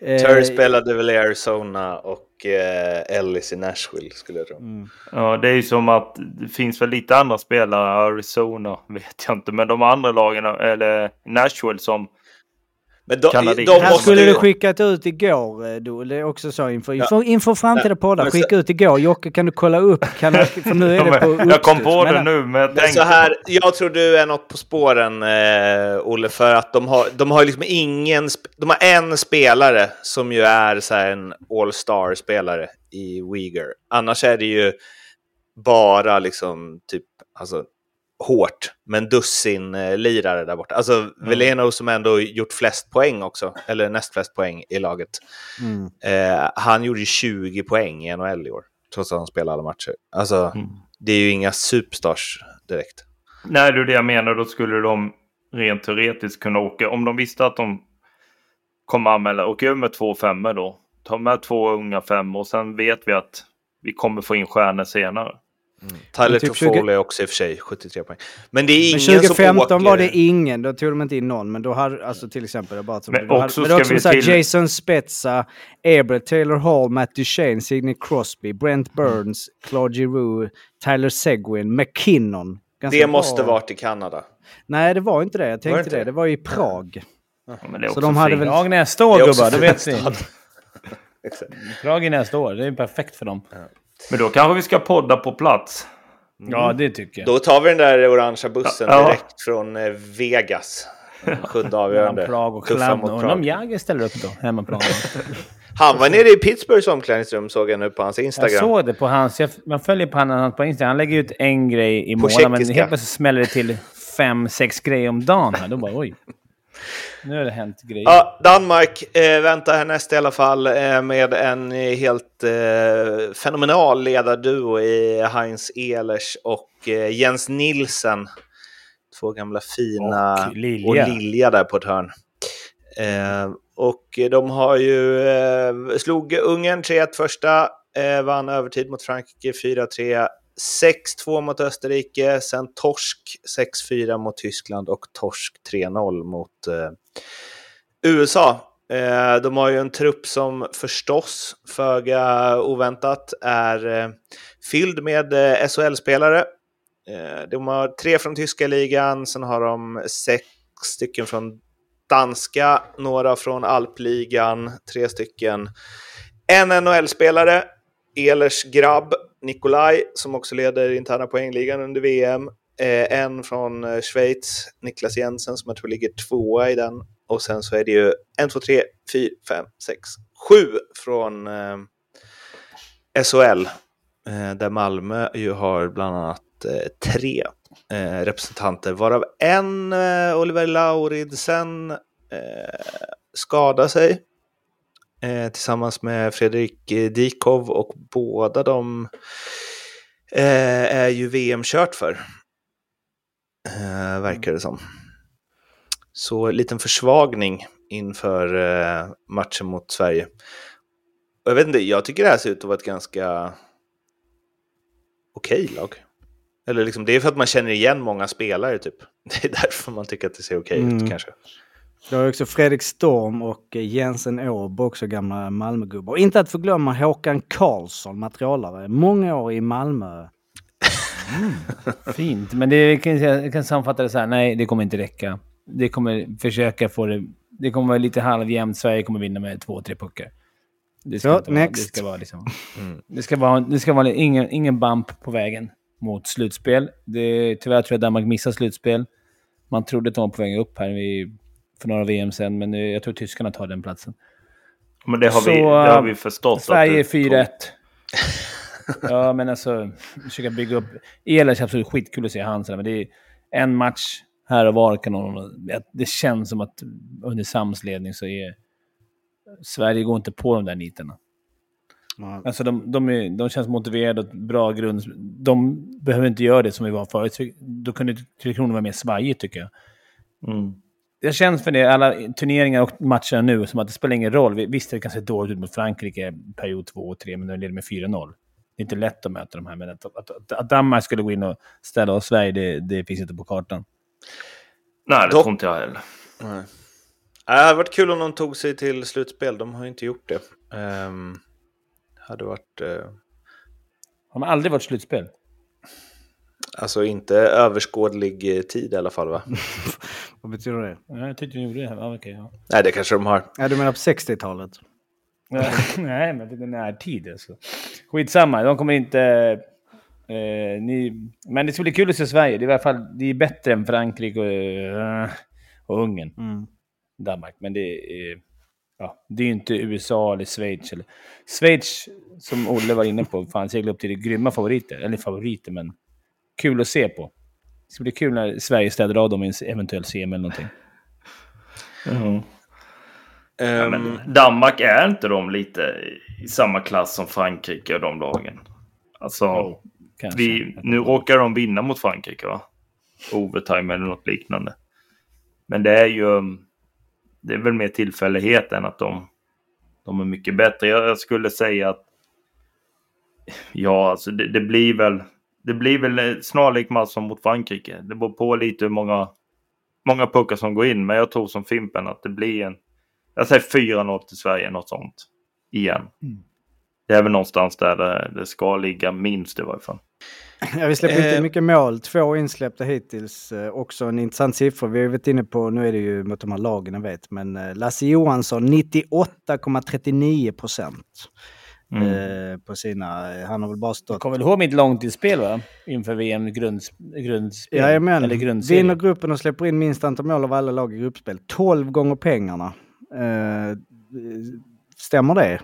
Eh, Turry spelade väl i Arizona och eh, Ellis i Nashville skulle jag tro. mm. Ja, det är ju som att det finns väl lite andra spelare, Arizona (laughs) vet jag inte, men de andra lagen, eller Nashville som... Men de, Kanadier. de Här skulle du skickat ut igår, eh, då, det är också så inför, inför, inför framtida poddar. men Skicka ut igår. Jocke, kan du kolla upp? Kan, du- för nu är Ja, det på men, jag kom på uppstuds, det men- nu, men jag Men så här, jag tror du är något på spåren, eh, Olle, för att de har, de har liksom ingen... De har en spelare som ju är så här en all-star-spelare i Uyghur. Annars är det ju bara liksom typ, alltså hårt, men dussin eh, lirare där borta. Alltså Veleno som ändå gjort flest poäng också, eller näst flest poäng i laget. Mm. Eh, han gjorde ju 20 poäng i NHL i år, trots att han spelade alla matcher. Alltså, Mm. det är ju inga superstars direkt. Nej, det är det jag menar. Då skulle de rent teoretiskt kunna åka. Om de visste att de kommer anmäla, åka över med två femmor då. Ta med två unga fem och sen vet vi att vi kommer få in stjärnor senare. Tyler Men typ Toffoli är också i och för sig 73 poäng. Men det är Men ingen som 2015 åker... var det ingen, då tog de inte in någon. Men då hade, alltså till exempel, bara som, Men då hade, också men det var ska också så här, till- Jason Spezza, Eber, Taylor Hall, Matt Duchene, Sidney Crosby, Brent Burns, Claude Giroux, Tyler Seguin, McKinnon. Ganska Det bra. måste varit i Kanada. Nej, det var inte det. Jag tänkte det. det? Det var i Prag. Ja, men det är Så de hade fint. väl- Prag nästa år gubbar, det vet fin ni. (laughs) Prag är nästa år, det är perfekt för dem. Men då kanske vi ska podda på plats. Ja, det tycker jag. Då tar vi den där orangea bussen Ja. direkt från eh, Vegas. Sjunde (laughs) avgörande. Prag och Kladno. Undrar om. Jagr ställer upp då, hemmaplan. (laughs) Han var nere i Pittsburghs omklädningsrum såg jag nu på hans Jag Instagram. såg det på hans... Jag, man följer på honom på Instagram. Han lägger ut en grej i månaden, men helt plötsligt smäller det till fem, sex grejer om dagen. Här. Då bara oj. Nu har det hänt grejer. Ja, Danmark eh, väntar härnäst i alla fall eh, med en eh, helt eh, fenomenal ledarduo i Heinz Ehlers och eh, Jens Nilsen. Två gamla fina Och Lilja. och Lilja där på ett hörn. Eh, och de har ju slog Ungern 3-1 första, vann övertid mot Frankrike 4-3, 6-2 mot Österrike, sen torsk 6-4 mot Tyskland och torsk 3-0 mot eh, USA. Eh, de har ju en trupp som förstås, föga oväntat, är eh, fylld med eh, SHL-spelare. Eh, de har tre från tyska ligan, sen har de sex stycken från danska, några från alpligan, tre stycken. En NHL-spelare, Ehlers grabb Nikolaj som också leder interna poängligan under VM. Eh, en från eh, Schweiz, Niklas Jensen som jag tror ligger tvåa i den. Och sen så är det ju 1, 2, 3, 4, 5, 6, 7 från eh, SHL. Eh, där Malmö ju har bland annat eh, tre eh, representanter varav en, Oliver Lauridsen, skadar sig tillsammans med Fredrik eh, Dikov och båda de eh, är ju VM kört för. Eh, verkar det som. Så en liten försvagning inför eh, matchen mot Sverige. Och jag vet inte, jag tycker det här ser ut att vara ett ganska okej lag. Eller liksom, det är för att man känner igen många spelare typ. (laughs) Det är därför man tycker att det ser okej Mm. ut kanske. Du har också Fredrik Storm och Jensen Åb, också gamla Malmögubbar. Och inte att förglömma Håkan Karlsson, materialare. Många år i Malmö. (laughs) Fint, men det kan, jag kan sammanfatta det så här. Nej, det kommer inte räcka. Det kommer försöka få det... Det kommer vara lite halvjämnt. Sverige kommer vinna med två, tre puckar. Det ska, Så, inte vara, det ska vara liksom... Det ska vara, det ska vara ingen, ingen bump på vägen mot slutspel. Det, tyvärr tror jag Danmark missar slutspel. Man trodde att de var på väg upp här vid, för några VM sen, men jag tror tyskarna tar den platsen. Men det har, Så, vi, det har vi förstått. Sverige att det- 4-1. ja, men alltså försöka bygga upp... Ehlers är absolut skitkul att se han sådär, men det är en match här och var kan någon... Det känns som att under Sams ledning så är... Sverige går inte på de där nitarna. Ja. Alltså de, de, är, de känns motiverade och bra grund. De behöver inte göra det som vi var förut. Då kunde Tre Kronor vara mer svajigt tycker jag. Mm. Det känns för det, alla turneringar och matcher nu, som att det spelar ingen roll. Vi- Visst, det kan se dåligt ut mot Frankrike period 2 och 3, men de leder med 4-0. Det är inte lätt att möta de här, men att, att, att, Danmark skulle gå in och ställa oss Sverige, det, det finns inte på kartan. Nej, det tror inte jag heller. Nej. Det hade varit kul om de tog sig till slutspel. De har ju inte gjort det. Um, hade varit... Har man aldrig varit slutspel? alltså inte överskådlig tid i alla fall va? (laughs) Vad betyder det? Ja, jag tyckte ni gjorde det. här. Ja, okej, ja. Nej, det kanske de har. Ja, du menar på 60-talet? (laughs) Nej, men det är närtid alltså. Skitsamma, de kommer inte... Eh, ni, men det ska bli kul att se Sverige. Det är i alla fall det är bättre än Frankrike och, eh, och Ungern. Mm. Danmark. Men det är, ja, det är ju inte USA eller Schweiz. Eller. Schweiz, som Olle var inne på, fan seglar upp till det grymma favoriter. Eller favoriter, men kul att se på. Det ska bli kul när Sverige städar av dem i en eventuell CM eller någonting. Mm. Ja, Ehm, men Danmark är inte de lite i samma klass som Frankrike och de lagen? Alltså, Jo, vi, nu råkar de vinna mot Frankrike va? Overtime eller något liknande. Men det är ju... Det är väl mer tillfällighet än att de, de är mycket bättre. Jag, jag skulle säga att... Ja, alltså det, det blir väl... Det blir väl snarlik match som mot Frankrike. Det beror på lite hur många, många puckar som går in. Men jag tror som Fimpen att det blir en... Jag säger 4-0 till Sverige, något sånt. Igen. Det är väl någonstans där det, det ska ligga minst i varje fall. Ja, vi släpper inte Eh. mycket mycket mål. Två insläppta hittills. Eh, också en intressant siffra. Vi har varit inne på, nu är det ju mot de här lagen jag vet, men eh, Lasse Johansson 98,39 procent. Mm. Eh, på sina, eh, han har väl bara Du stått... kommer väl ihåg mitt långtidsspel va? Inför VM grunds, grundspel? Jajamän, Eller grundserie. vinner gruppen och släpper in minst antal mål av alla lag i gruppspel. 12 gånger pengarna. Eh, stämmer det?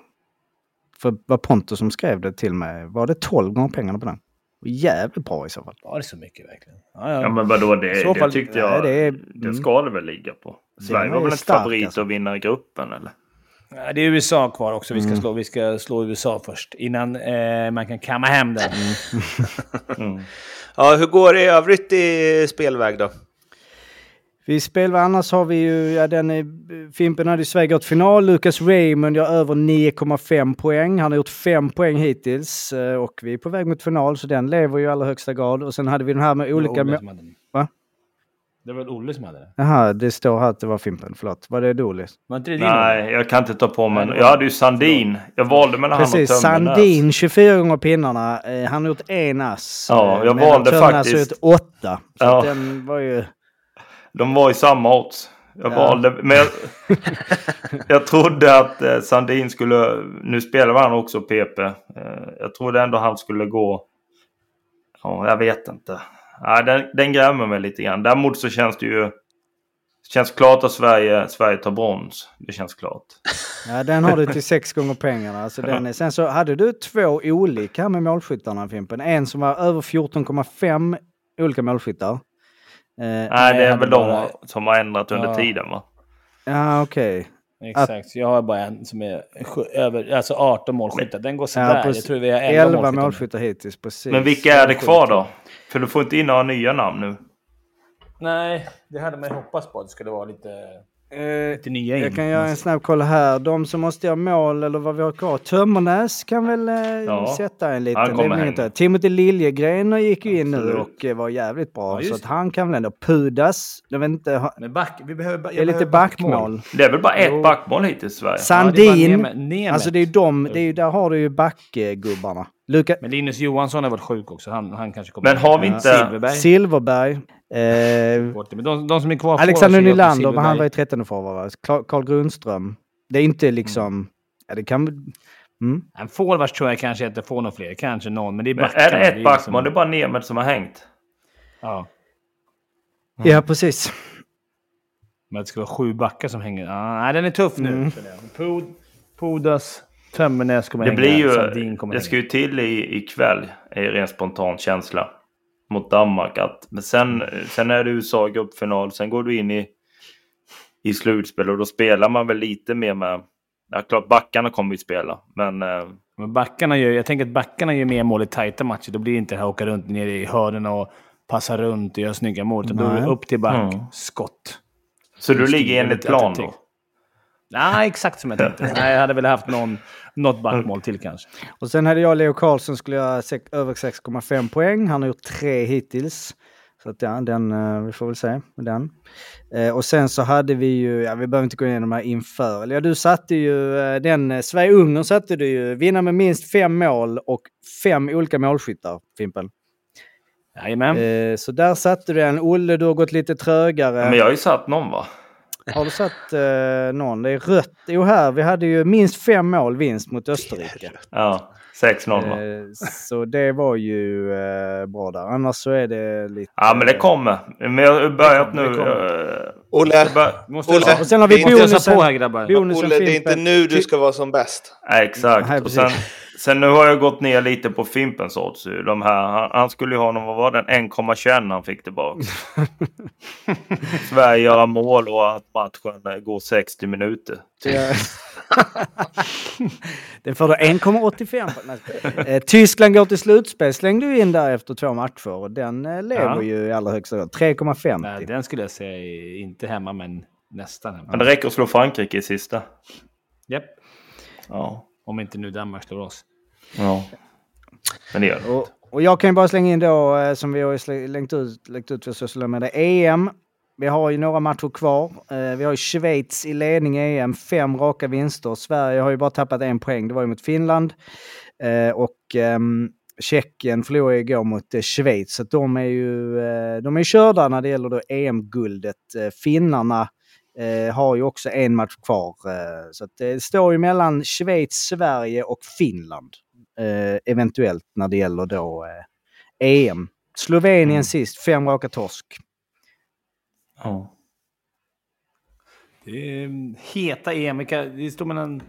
För det var Pontus som skrev det till mig. Var det 12 gånger pengarna på den? Jävligt bra i så fall. Var det så mycket verkligen? Ja, ja. Ja men vadå, det, så fall- det tyckte nej, jag det det, är- mm. ska det väl ligga på. Sverige är var väl inte stark, favorit alltså. att vinna gruppen eller? Ja, det är USA kvar också. Vi ska, Mm. slå, vi ska slå USA först. Innan eh, man kan kamma hem den. Mm. (laughs) ja, hur går det i övrigt i spelväg då? Vi spelar, annars har vi ju, ja den är, Fimpen hade ju Sverige gått final. Lucas Raymond gör över 9,5 poäng. Han har gjort 5 poäng hittills eh, och vi är på väg mot final så den lever ju i allra högsta grad. Och sen hade vi den här med olika... Det var Olle må- som hade den. Va? Det var väl Olle som hade det? Jaha, det står här att det var Fimpen. Förlåt. Var det Dolis? Var inte det din Nej, jag kan inte ta på mig. Jag hade ju Sandin. Jag valde mellan han och Precis, Tömmernes. Sandin 24 gånger pinnarna. Eh, han har gjort en ass. Ja, Eh, jag medan valde faktiskt- har gjort åtta. Så Ja. att den var ju... De var i samma odds. Jag Ja. valde, men jag, (laughs) jag trodde att eh, Sandin skulle, nu spelar han också PP. Eh, jag trodde ändå han skulle gå, ja jag vet inte. Ja, den, den grämer mig lite grann. Däremot så känns det ju, känns klart att Sverige, Sverige tar brons. Det känns klart. (laughs) Ja, den har du till sex gånger pengarna. Alltså den sen så hade du två olika med målskyttarna Fimpen. En som var över 14,5 olika målskyttar. Eh, Nej, det är väl bara- de som har ändrat under Ja. tiden va? Ja, okej. Exakt. Jag har bara en som är sju- över, alltså 18 målskyttar. Den går sådär. Ja, jag precis. tror vi har 11, 11 målskyttar. målskyttar hittills, precis. Men vilka är det kvar då? För du får inte in några nya namn nu. Nej, det hade man ju hoppats på att det skulle vara lite... Eh, Lite nya in. jag kan göra en snabb koll här. De som måste göra mål eller vad vi har kvar. Tömmernes kan väl eh, Ja, sätta en liten. Det där. Timothy Liljegren gick ju in nu och eh, var jävligt bra. Ja, så att han kan väl ändå. Pudas. Jag vet inte. Men back, vi behöver, ba- Det jag är lite behöver backmål. Det är väl bara ett backmål hittills i Sverige? Sandin. Ja, det är bara Neme- alltså det är ju de, det är ju, där har du ju backgubbarna. Luka, Men Linus Johansson har varit sjuk också. Han, han kanske kommer... Men har vi inte- Silverberg. Silverberg. Eh, de, de som är kvar... Alexander Nylander, men han var i 13 forward. Carl Grundström. Det är inte liksom... Ja, det kan... Mm. En forwards tror jag kanske inte får någon fler. Kanske någon, men det är backarna. är det ett liksom- backmål? Det är bara Nemeth som har hängt. Ja. Ja, precis. Men det ska vara sju backar som hänger. Ah, nej, den är tuff nu. Mm. Pod, Podas, Tömmernes kommer Det hänga. blir ju... Det hänga. ska ju till i, ikväll, är en ren spontan känsla. Mot Danmark. Att, men sen, sen är det USA gruppfinal. Sen går du in i, i slutspel och då spelar man väl lite mer med... Ja, klart backarna kommer ju spela. Men eh, Men backarna gör, jag tänker att backarna gör mer mål i tajta matcher. Då blir det inte det här åka runt ner i hörnen och passa runt och göra snygga mål. Utan då är det upp till back, Mm. skott. Så du ligger enligt plan då? Nej, exakt som jag tänkte. (laughs) Nej, jag hade väl haft någon, något backmål till kanske. Och sen hade jag Leo Karlsson skulle göra över 6,5 poäng. Han har gjort tre hittills. Så att ja, den, eh, vi får väl se med den. Eh, och sen så hade vi ju, ja vi behöver inte gå igenom de här inför. Ja, du satte ju eh, den, eh, Sverige-Ungern satte du ju, vinna med minst fem mål och fem olika målskyttar, Fimpen. Jajamän. Eh, så där satte du den. Olle, du har gått lite trögare. Men jag har ju satt någon va? Har du satt eh, någon? Det är rött. Jo, här. Vi hade ju minst fem mål vinst mot Österrike. Ja, 6-0 va? Eh, så det var ju eh, bra där. Annars så är det lite... Ja, men det kommer. Men jag har börjat nu. Eh, Olle. Måste Olle, Och sen har vi Bonusen bonusen. på här grabbar. bonusen Olle, det är inte nu du ska vara som bäst. Nej, exakt. Nej, och sen. sen nu har jag gått ner lite på Fimpens odds. De här, han, han skulle ju ha någon, vad var den, 1,21 han fick tillbaka. (laughs) Sverige göra mål och att matchen går 60 minuter. (laughs) Den får du 1,85 på. Nej. Eh, Tyskland går till slutspel slängde du in där efter två matcher. Och den eh, lever Ja. ju i allra högsta grad. 3,50. Nej, den skulle jag säga inte hemma, men nästan hemma. Men det räcker att slå Frankrike i sista. Japp. Ja. Om inte nu Danmark slår oss. ja. Men det gör det. Och, och jag kan ju bara slänga in då, eh, som vi har ju slä- längt ut, ut för sociala medier, EM. Vi har ju några matcher kvar. Eh, Vi har ju Schweiz i ledning i EM, fem raka vinster. Sverige har ju bara tappat en poäng, det var ju mot Finland. Eh, Och ehm, Tjeckien förlorade igår mot Schweiz, så de är ju de är körda när det gäller då EM-guldet. Finnarna eh, har ju också en match kvar. eh, Så det står ju mellan Schweiz, Sverige och Finland eh, eventuellt när det gäller då eh, EM. Slovenien Mm. sist, fem raka torsk. Ja. Det är mm, heta EM. Det står mellan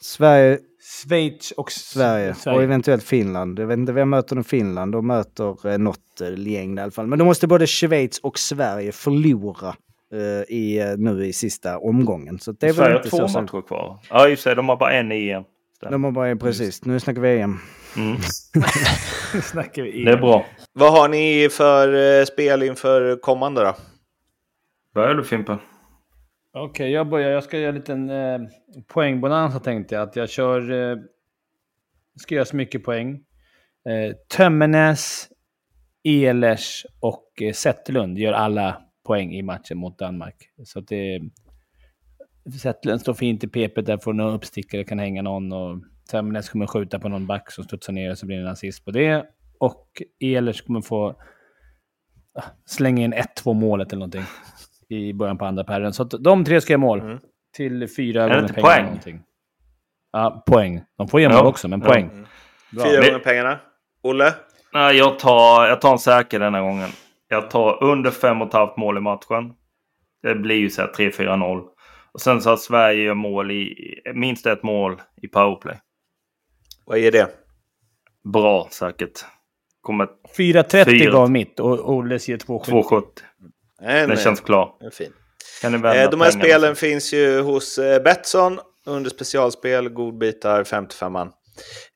Sverige, Schweiz och s- Sverige och eventuellt Finland. Jag vet inte vem möter de Finland. De möter eh, något eh, gäng i alla fall. Men då måste både Schweiz och Sverige förlora eh, i, eh, nu i sista omgången. Så det är väl Sverige har två så... matcher kvar. Ja, i och för sig, de har bara en i EM. De har bara, precis, nu snackar vi EM. Mm. (laughs) Nu snackar vi Det är bra. Vad har ni för eh, spel inför kommande då? Börjar du Fimpen? Okej, jag börjar. Jag ska göra en liten eh, poängbonanza tänkte jag. Att jag kör... Eh, ska göra så mycket poäng. Eh, Tömmernes, Ehlers och eh, Zetterlund gör alla poäng i matchen mot Danmark. Så att det... Zetterlund står fint i PP där får någon uppstickare, kan hänga någon. Och Tömmernes kommer skjuta på någon back som studsar ner och så blir det en assist på det. Och Ehlers kommer få ah, slänga in 1-2 målet eller någonting i början på andra perren. Så att de tre ska göra mål. Mm. Till fyra gånger pengarna. poäng? Någonting. Ja, poäng. De får göra Ja, mål också, men ja. poäng. Mm. Fyra gånger pengarna. Olle? Nej, jag tar, jag tar en säker denna gången. Jag tar under fem och ett halvt mål i matchen. Det blir ju så här 3-4-0. Och sen så har Sverige gör mål i, minst ett mål i powerplay. Vad är det? Bra säkert. Kommer 4.30 Fyra. gav mitt och Olles ger 2.70. 2,70. En, Den känns klar. en fin. Kan ni vända Eh, de här spelen finns ju hos eh, Betsson under specialspel, godbitar, 55an.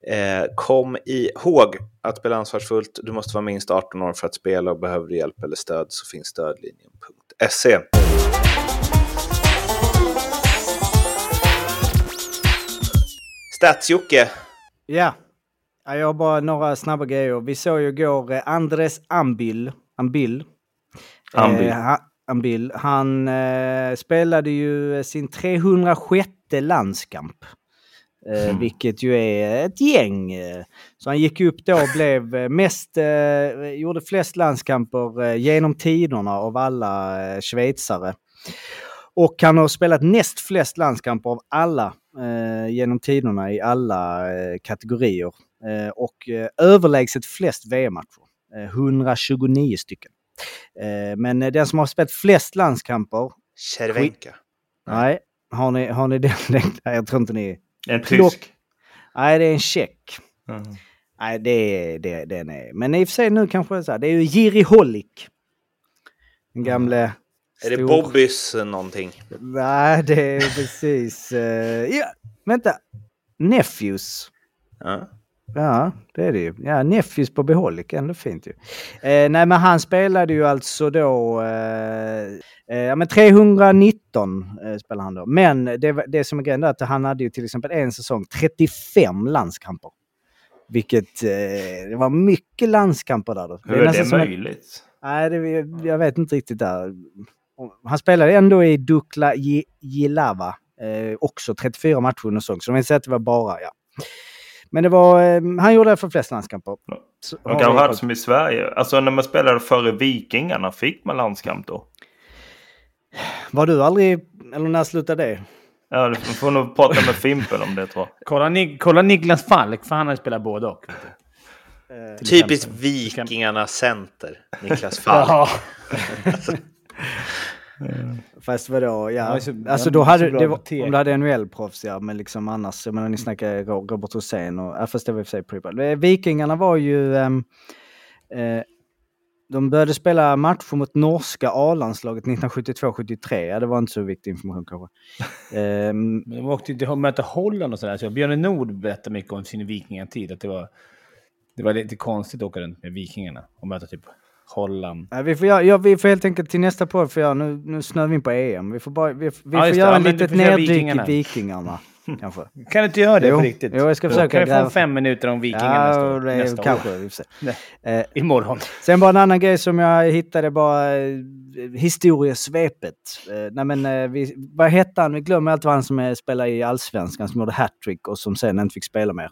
Eh, kom ihåg att spela ansvarsfullt. Du måste vara minst 18 år för att spela och behöver du hjälp eller stöd så finns stödlinjen.se. Stats-Jocke. Ja. jag har bara några snabba grejer. Vi såg ju igår eh, Andres Ambil. Ambil. Eh, Ambil. Eh, han, Ambil. han eh, spelade ju eh, sin 306 landskamp. Eh, Mm. Vilket ju är ett gäng. eh. Så han gick upp då och blev eh, mest, gjorde flest landskamper genom tiderna av alla schweizare. Och han har spelat näst flest landskamper av alla eh, genom tiderna i alla eh, kategorier. Eh, och överlägset flest VM-matcher. Eh, 129 stycken. Men den som har spelat flest landskamper, Cervenka. nej, har ni, har ni den? (laughs) jag tror inte ni... En Klock. tysk. Nej, det är en check. Mm. Nej, det det, den är. Men i och för sig nu kanske så här, det är ju Jiri Holik. Den gamle... Är det Bobbys eh, någonting? Nej, det är precis... eh, ja, vänta. Nephews. Ja. Ja, det är det ju. Ja, Nephews på Beholik, ändå fint ju. Eh, nej, men han spelade ju alltså då... Eh, eh, ja, men 319 eh, spelade han då. Men det, det som är grejen är att han hade ju till exempel en säsong 35 landskamper. Vilket... Eh, det var mycket landskamper där. Då. Hur är nästan det möjligt? Nej, det, jag vet inte riktigt där. Han spelade ändå i Dukla Ji- Jilava. Eh, också 34 matcher under säsong. Så de vill säga att det var bara, ja. Men det var, eh, han gjorde det för flest landskamper. De kanske hade koll. som i Sverige. Alltså när man spelade före Vikingarna, fick man landskamp då? Var du aldrig, eller när slutade det? Ja, du får nog prata med Fimpen om det tror jag. (laughs) Kolla, Ni- kolla Niklas Falk, för han har spelat både och. du. Till Typiskt exempel. Vikingarnas center, Niklas Falk. (laughs) (laughs) Fast vadå, ja. Ja, så- alltså ja, då hade det var, om du hade NHL-proffs ja, men liksom annars, jag menar ni snackar Ro- Robert Hosén och, ja, fast det var i och för sig pre Eh, Vikingarna var ju, ehm, eh, de började spela matcher mot norska A-landslaget 1972-73. Ja, det var inte så viktig information kanske. (laughs) Men de åkte ju möta Holland och sådär. Så Björn Nord berättade mycket om sin vikingatid. Att det var, det var lite konstigt att åka runt med vikingarna och möta typ Holland. Ja, vi, får göra, ja, vi får helt enkelt till nästa podd, för ja, nu, nu snöar vi in på EM. Vi får, bara, vi, vi Ja, får göra Ja, en du litet neddyk Vikingarna. i Vikingarna. kanske. (laughs) Kan du inte göra det Jo. på riktigt? Jo, jag ska försöka Kan vi få fem minuter om vikingarna nästa Ja, det är, nästa kanske. år? Nej. Eh, Imorgon. sen bara en annan grej som jag hittade bara eh, historiesvepet. Eh, nej men, eh, vi, vad hette han? Vi glömmer alltid vad han som är, spelar i Allsvenskan som gjorde hattrick och som sen inte fick spela mer.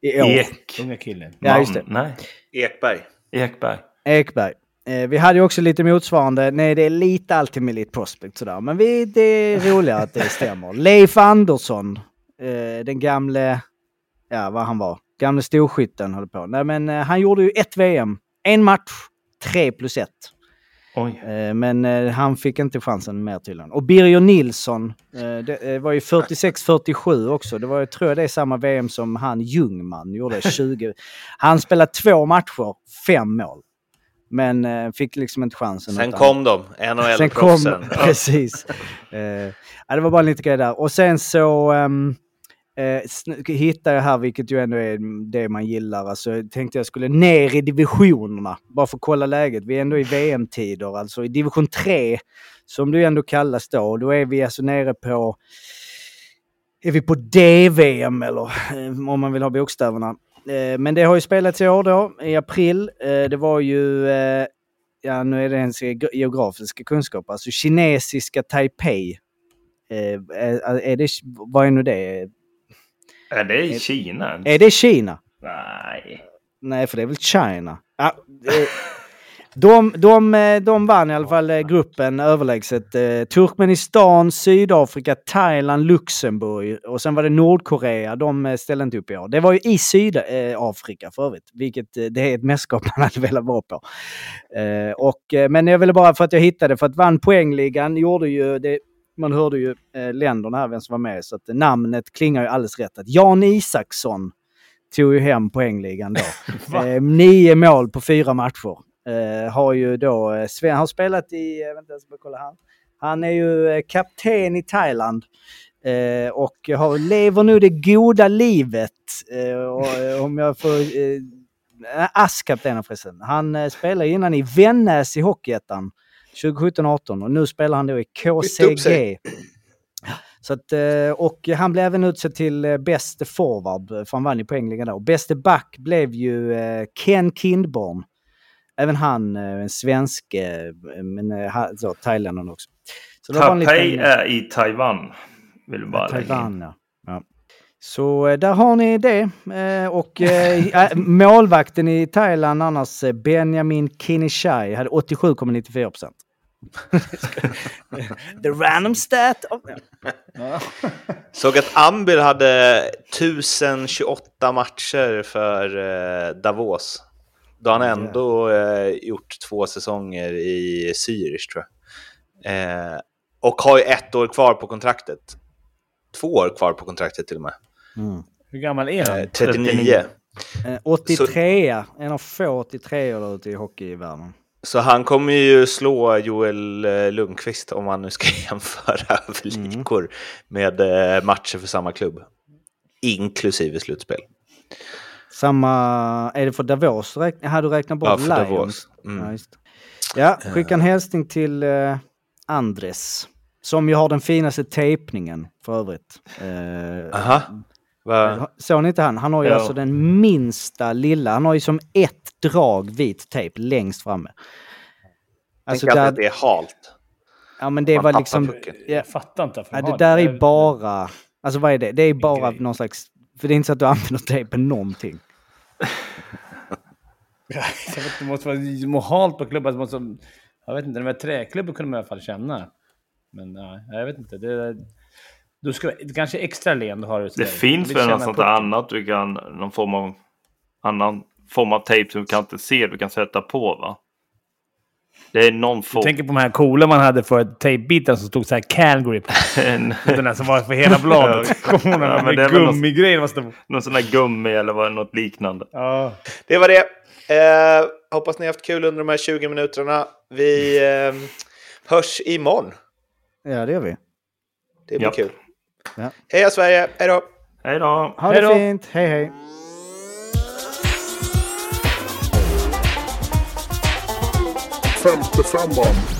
I år. Ek. Unga killen. Ja, just det. Nej, Ekberg. Ekberg. Ekberg. Eh, vi hade ju också lite motsvarande, nej det är lite alltid Elite Prospect sådär, men vi, det är roligare att det stämmer. (laughs) Leif Andersson, eh, den gamle, ja vad han var, gamle storskytten höll på. Nej men eh, han gjorde ju ett VM, en match, tre plus ett. Men han fick inte chansen mer tydligen. Och Birger Nilsson, det var ju 46-47 också. Det var ju, tror jag det är samma VM som han Ljungman gjorde (laughs) 20. Han spelade två matcher, fem mål. Men eh, fick liksom inte chansen. Sen utan- kom de, NHL-proffsen. (laughs) precis. Eh, ja, det var bara lite grejer där. Och sen så ehm, eh, hittade jag här, vilket ju ändå är det man gillar. Alltså, jag tänkte jag skulle ner i divisionerna, bara för att kolla läget. Vi är ändå i VM-tider, alltså i division 3, som det ändå kallas då. Då är vi alltså nere på... Är vi på DVM eller eh, om man vill ha bokstäverna. Eh, Men det har ju spelats i år då, i april. Eh, Det var ju eh, ja nu är det ens geografiska kunskaper, alltså kinesiska Taipei. Är, det, vad är nu det? Är det i Kina? Är det Kina? Nej. Nej, för det är väl China. Ja, eh, (laughs) de, de, eh, de vann i alla fall eh, gruppen överlägset. Eh, Turkmenistan, Sydafrika, Thailand, Luxemburg och sen var det Nordkorea. De ställde inte upp i år. Det var ju i Sydafrika för övrigt, vilket det är ett mästerskap man hade velat vara på. Och, men jag ville bara för att jag hittade, för att vann poängligan, gjorde ju det, man hörde ju länderna här, vem som var med, så att namnet klingar ju alldeles rätt. Att Jan Isaksson tog ju hem poängligan då. (laughs) eh, nio mål på fyra matcher. Eh, har ju då, eh, Sven har spelat i, eh, vänta jag ska bara kolla här. Han är ju kapten i Thailand. Eh, och har, lever nu det goda livet. Eh, och, om jag får... Eh, ASS-kaptenen förresten. Han spelade innan i Vännäs i Hockeyettan 2017-18 och nu spelar han då i KCG. Så att, och han blev även utsedd till bäste forward, för han vann ju poängligan då. Bäste back blev ju Ken Kindborn. Även han eh, en svensk, eh, men eh, så, thailändaren också. Så Taipei liten- är i Taiwan. Vill du bara. Taiwan, ja. ja. Så där har ni det. Och (laughs) målvakten i Thailand annars, Benjamin Kinishai, hade 87,94 procent. (laughs) The random stat. Of... (laughs) Såg att Ambil hade 1028 matcher för Davos. Då har han ändå eh, gjort två säsonger i Zürich tror jag. Eh, och har ju ett år kvar på kontraktet. Två år kvar på kontraktet till och med. Hur gammal är han? Eh, 39. Eh, 83 en av få 83 år ute i hockeyvärlden. Så han kommer ju slå Joel eh, Lundqvist om man nu ska (laughs) jämföra över likor med eh, matcher för samma klubb. Inklusive slutspel. Samma, är det för Davos? Räkn, hade du räknat bort Ja, för Lions? Davos. Mm. Ja, ja, skicka en hälsning till eh, Andres. Som ju har den finaste tejpningen för övrigt. Eh, Aha. Va? Såg ni inte han? Han har ju Ja. alltså den minsta lilla, han har ju som ett drag vit tejp längst framme. Alltså Tänk där, att det är halt. ja men det man var liksom, pucken. ja, Jag fattar inte ja, de det där är bara, alltså vad är det? Det är bara någon slags, för det är inte så att du använder tejp på någonting. Jag vet inte, Det måste vara mohalt på. Det måste, jag vet inte, de här träklubben kunde man i alla fall känna. Men nej, jag vet inte. Det, du ska, det kanske är extra len du har. Det finns väl något sånt där annat du kan, någon form av annan form av tejp som du kan inte se, du kan sätta på va? Det är någon Jag form. tänker på de här coola man hade för tejpbitar som stod så här Calgary på. (laughs) En, Den där som var för hela bladet. Kommer Ja, ja, väl något- gummigrejer. måste vara- någon sån där gummi eller vad, något liknande. Ja. Det var det. Eh, hoppas ni har haft kul under de här 20 minuterna. Vi eh, hörs imorgon. Ja, det gör vi. Det blir Japp. kul. Ja. Heja Sverige, hej då! Hej då! Ha Hej det då. fint, hej hej. Femte femman.